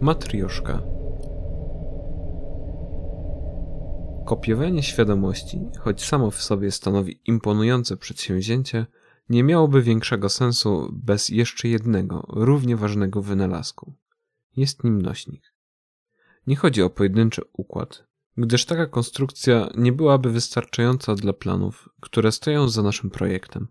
Matrioszka Kopiowanie świadomości, choć samo w sobie stanowi imponujące przedsięwzięcie, nie miałoby większego sensu bez jeszcze jednego, równie ważnego wynalazku. Jest nim nośnik. Nie chodzi o pojedynczy układ, gdyż taka konstrukcja nie byłaby wystarczająca dla planów, które stoją za naszym projektem.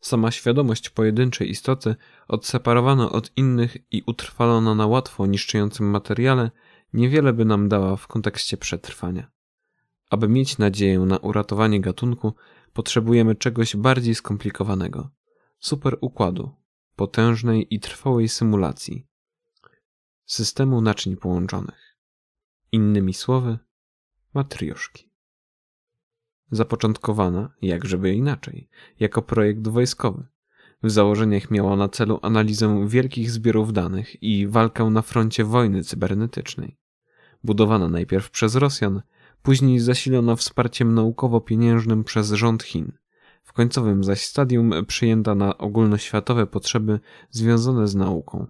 Sama świadomość pojedynczej istoty, odseparowana od innych i utrwalona na łatwo niszczącym materiale, niewiele by nam dała w kontekście przetrwania. Aby mieć nadzieję na uratowanie gatunku, potrzebujemy czegoś bardziej skomplikowanego superukładu, potężnej i trwałej symulacji, systemu naczyń połączonych. Innymi słowy, matrioszki. Zapoczątkowana, jakżeby inaczej, jako projekt wojskowy. W założeniach miała na celu analizę wielkich zbiorów danych i walkę na froncie wojny cybernetycznej. Budowana najpierw przez Rosjan, później zasilona wsparciem naukowo-pieniężnym przez rząd Chin. W końcowym zaś stadium przyjęta na ogólnoświatowe potrzeby związane z nauką.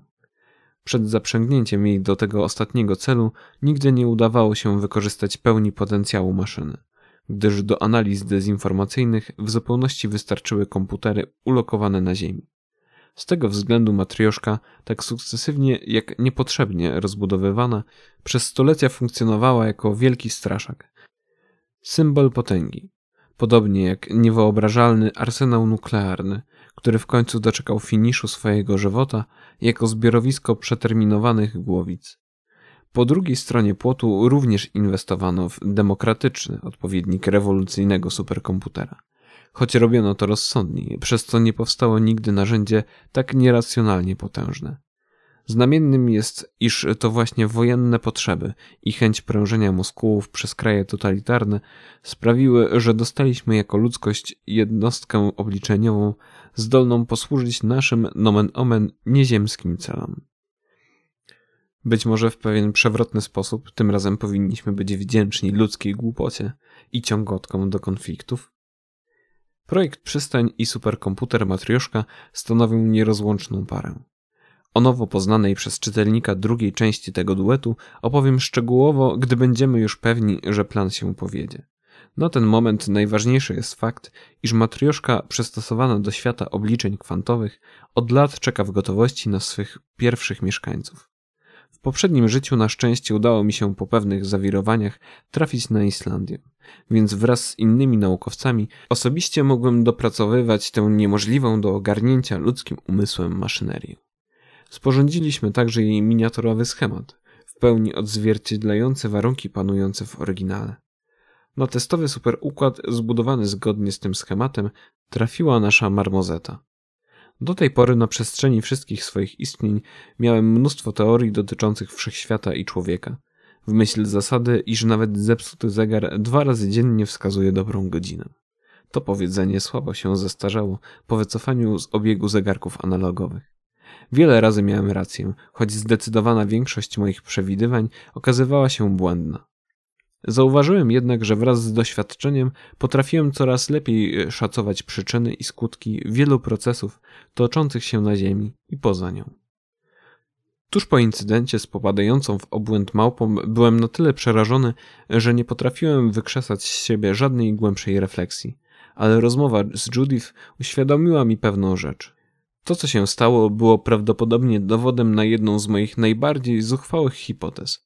Przed zaprzęgnięciem jej do tego ostatniego celu nigdy nie udawało się wykorzystać pełni potencjału maszyny, gdyż do analiz dezinformacyjnych w zupełności wystarczyły komputery ulokowane na Ziemi. Z tego względu matrioszka, tak sukcesywnie jak niepotrzebnie rozbudowywana, przez stulecia funkcjonowała jako wielki straszak. Symbol potęgi. Podobnie jak niewyobrażalny arsenał nuklearny, który w końcu doczekał finiszu swojego żywota jako zbiorowisko przeterminowanych głowic. Po drugiej stronie płotu również inwestowano w demokratyczny odpowiednik rewolucyjnego superkomputera choć robiono to rozsądnie, przez co nie powstało nigdy narzędzie tak nieracjonalnie potężne. Znamiennym jest, iż to właśnie wojenne potrzeby i chęć prężenia muskułów przez kraje totalitarne sprawiły, że dostaliśmy jako ludzkość jednostkę obliczeniową zdolną posłużyć naszym nomen omen nieziemskim celom. Być może w pewien przewrotny sposób tym razem powinniśmy być wdzięczni ludzkiej głupocie i ciągotkom do konfliktów, Projekt Przystań i superkomputer Matrioszka stanowią nierozłączną parę. O nowo poznanej przez czytelnika drugiej części tego duetu opowiem szczegółowo, gdy będziemy już pewni, że plan się powiedzie. Na ten moment najważniejszy jest fakt, iż matrioszka przystosowana do świata obliczeń kwantowych od lat czeka w gotowości na swych pierwszych mieszkańców. Poprzednim życiu na szczęście udało mi się po pewnych zawirowaniach trafić na Islandię więc wraz z innymi naukowcami osobiście mogłem dopracowywać tę niemożliwą do ogarnięcia ludzkim umysłem maszynerię. Sporządziliśmy także jej miniaturowy schemat, w pełni odzwierciedlający warunki panujące w oryginale. Na testowy superukład zbudowany zgodnie z tym schematem trafiła nasza marmozeta. Do tej pory na przestrzeni wszystkich swoich istnień miałem mnóstwo teorii dotyczących wszechświata i człowieka – w myśl zasady, iż nawet zepsuty zegar dwa razy dziennie wskazuje dobrą godzinę. To powiedzenie słabo się zestarzało po wycofaniu z obiegu zegarków analogowych. Wiele razy miałem rację, choć zdecydowana większość moich przewidywań okazywała się błędna. Zauważyłem jednak, że wraz z doświadczeniem potrafiłem coraz lepiej szacować przyczyny i skutki wielu procesów toczących się na Ziemi i poza nią. Tuż po incydencie z popadającą w obłęd małpą byłem na tyle przerażony, że nie potrafiłem wykrzesać z siebie żadnej głębszej refleksji, ale rozmowa z Judith uświadomiła mi pewną rzecz. To, co się stało, było prawdopodobnie dowodem na jedną z moich najbardziej zuchwałych hipotez.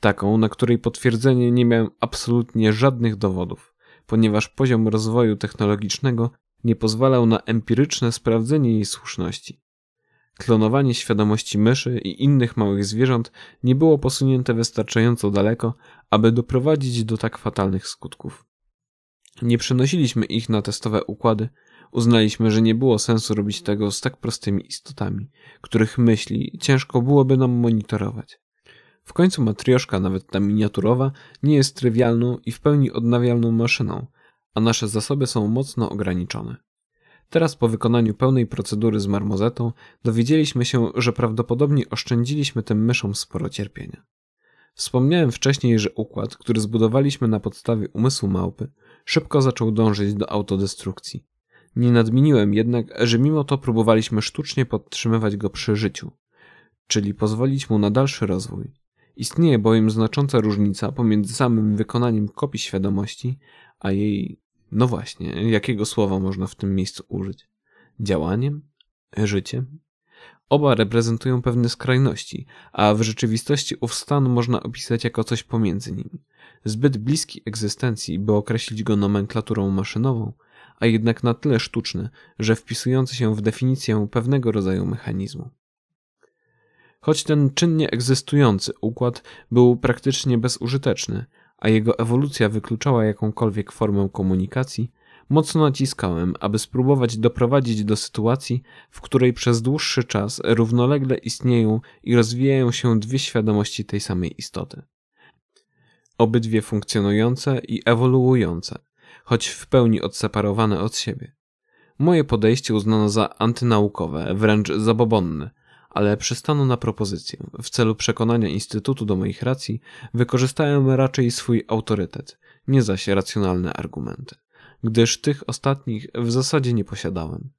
Taką, na której potwierdzenie nie miałem absolutnie żadnych dowodów, ponieważ poziom rozwoju technologicznego nie pozwalał na empiryczne sprawdzenie jej słuszności. Klonowanie świadomości myszy i innych małych zwierząt nie było posunięte wystarczająco daleko, aby doprowadzić do tak fatalnych skutków. Nie przenosiliśmy ich na testowe układy, uznaliśmy, że nie było sensu robić tego z tak prostymi istotami, których myśli ciężko byłoby nam monitorować. W końcu matrioszka, nawet ta miniaturowa, nie jest trywialną i w pełni odnawialną maszyną, a nasze zasoby są mocno ograniczone. Teraz po wykonaniu pełnej procedury z marmozetą dowiedzieliśmy się, że prawdopodobnie oszczędziliśmy tym myszom sporo cierpienia. Wspomniałem wcześniej, że układ, który zbudowaliśmy na podstawie umysłu małpy, szybko zaczął dążyć do autodestrukcji. Nie nadmieniłem jednak, że mimo to próbowaliśmy sztucznie podtrzymywać go przy życiu. czyli pozwolić mu na dalszy rozwój. Istnieje bowiem znacząca różnica pomiędzy samym wykonaniem kopii świadomości, a jej, no właśnie, jakiego słowa można w tym miejscu użyć? Działaniem? Życiem? Oba reprezentują pewne skrajności, a w rzeczywistości ów stan można opisać jako coś pomiędzy nimi. Zbyt bliski egzystencji, by określić go nomenklaturą maszynową, a jednak na tyle sztuczny, że wpisujący się w definicję pewnego rodzaju mechanizmu. Choć ten czynnie egzystujący układ był praktycznie bezużyteczny, a jego ewolucja wykluczała jakąkolwiek formę komunikacji, mocno naciskałem, aby spróbować doprowadzić do sytuacji, w której przez dłuższy czas równolegle istnieją i rozwijają się dwie świadomości tej samej istoty. Obydwie funkcjonujące i ewoluujące, choć w pełni odseparowane od siebie. Moje podejście uznano za antynaukowe, wręcz zabobonne, ale przystano na propozycję. W celu przekonania Instytutu do moich racji wykorzystałem raczej swój autorytet, nie zaś racjonalne argumenty, gdyż tych ostatnich w zasadzie nie posiadałem.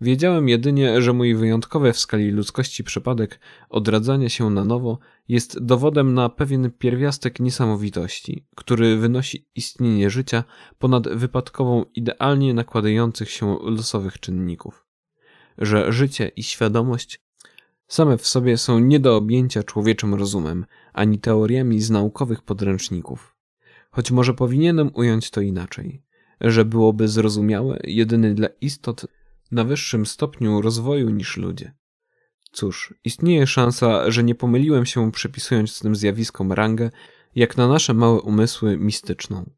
Wiedziałem jedynie, że mój wyjątkowy w skali ludzkości przypadek odradzania się na nowo jest dowodem na pewien pierwiastek niesamowitości, który wynosi istnienie życia ponad wypadkową idealnie nakładających się losowych czynników. Że życie i świadomość same w sobie są nie do objęcia człowieczym rozumem, ani teoriami z naukowych podręczników. Choć może powinienem ująć to inaczej, że byłoby zrozumiałe jedynie dla istot na wyższym stopniu rozwoju niż ludzie. Cóż, istnieje szansa, że nie pomyliłem się przypisując tym zjawiskom rangę, jak na nasze małe umysły, mistyczną.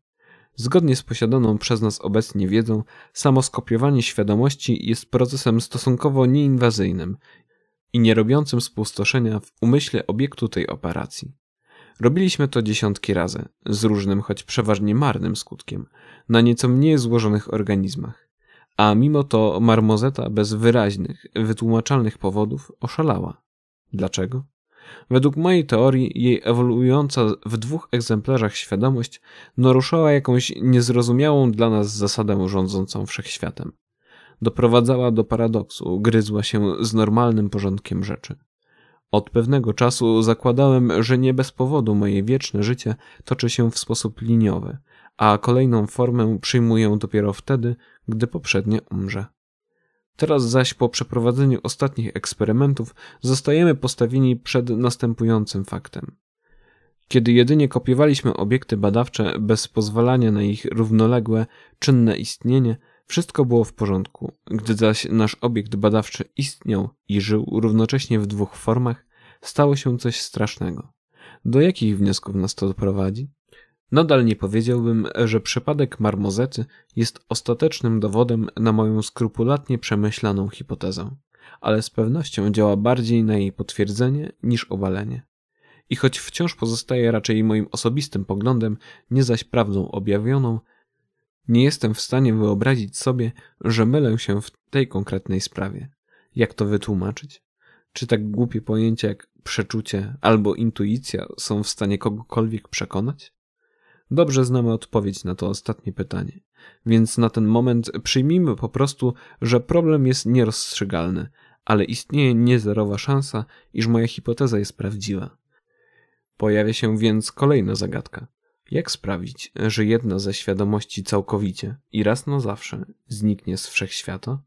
Zgodnie z posiadaną przez nas obecnie wiedzą, samo skopiowanie świadomości jest procesem stosunkowo nieinwazyjnym i nie robiącym spustoszenia w umyśle obiektu tej operacji. Robiliśmy to dziesiątki razy, z różnym, choć przeważnie marnym skutkiem, na nieco mniej złożonych organizmach. A mimo to marmozeta bez wyraźnych, wytłumaczalnych powodów oszalała. Dlaczego? Według mojej teorii jej ewoluująca w dwóch egzemplarzach świadomość naruszała jakąś niezrozumiałą dla nas zasadę rządzącą wszechświatem doprowadzała do paradoksu, gryzła się z normalnym porządkiem rzeczy. Od pewnego czasu zakładałem, że nie bez powodu moje wieczne życie toczy się w sposób liniowy, a kolejną formę przyjmuję dopiero wtedy, gdy poprzednie umrze. Teraz zaś po przeprowadzeniu ostatnich eksperymentów zostajemy postawieni przed następującym faktem. Kiedy jedynie kopiowaliśmy obiekty badawcze bez pozwalania na ich równoległe, czynne istnienie, wszystko było w porządku. Gdy zaś nasz obiekt badawczy istniał i żył równocześnie w dwóch formach, stało się coś strasznego. Do jakich wniosków nas to doprowadzi? Nadal nie powiedziałbym, że przypadek marmozety jest ostatecznym dowodem na moją skrupulatnie przemyślaną hipotezę, ale z pewnością działa bardziej na jej potwierdzenie niż obalenie. I choć wciąż pozostaje raczej moim osobistym poglądem, nie zaś prawdą objawioną, nie jestem w stanie wyobrazić sobie, że mylę się w tej konkretnej sprawie. Jak to wytłumaczyć? Czy tak głupie pojęcia jak przeczucie albo intuicja są w stanie kogokolwiek przekonać? Dobrze znamy odpowiedź na to ostatnie pytanie, więc na ten moment przyjmijmy po prostu, że problem jest nierozstrzygalny, ale istnieje niezerowa szansa, iż moja hipoteza jest prawdziwa. Pojawia się więc kolejna zagadka. Jak sprawić, że jedna ze świadomości całkowicie i raz na zawsze zniknie z wszechświata?